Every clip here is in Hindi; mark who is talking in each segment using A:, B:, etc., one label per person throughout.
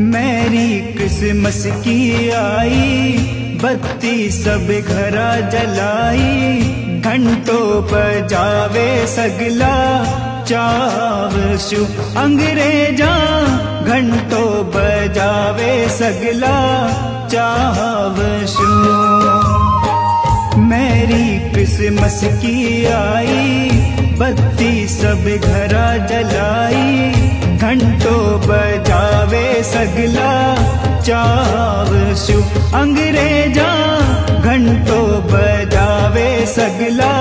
A: मेरी क्रिसमस की आई, बत्ती सब घरा जलाई, घंटों बजावे सगला, चाव शु अंग्रेजा, घंटों बजावे सगला, चाव शु मेरी क्रिसमस की आई, बत्ती सब घरा जलाई, घंटों बजावे सगला चाव शु अंग्रेजा घंटों बजावे सगला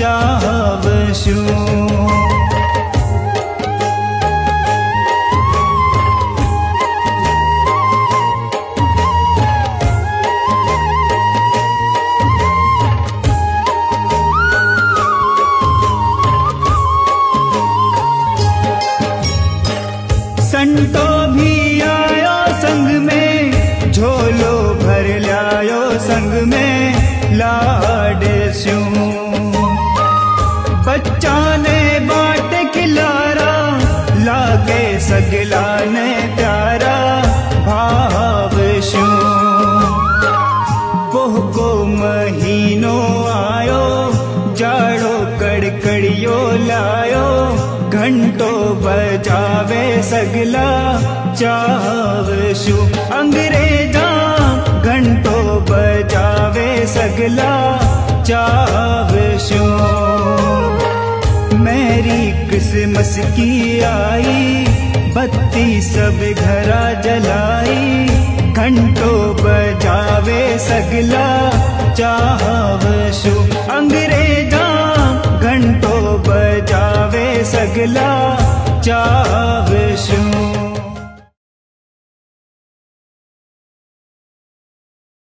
A: चाव शु संतो झोलो भर संग में लाड स्यू। बच्चा ने बाट खिलारा, लागे सगला ने प्यारा भाव शू बोह को महीनो आयो, जाड़ो कड़कड़ियो लायो, घंटो बजावे सगला चाव शु अंग्रेजा घंटो तो बजावे सगला चावशो मेरी क्रिसमस की आई, बत्ती सब घरा जलाई। घंटो बजावे सगला चावशो अंग्रेजा घंटों बजावे सगला चाह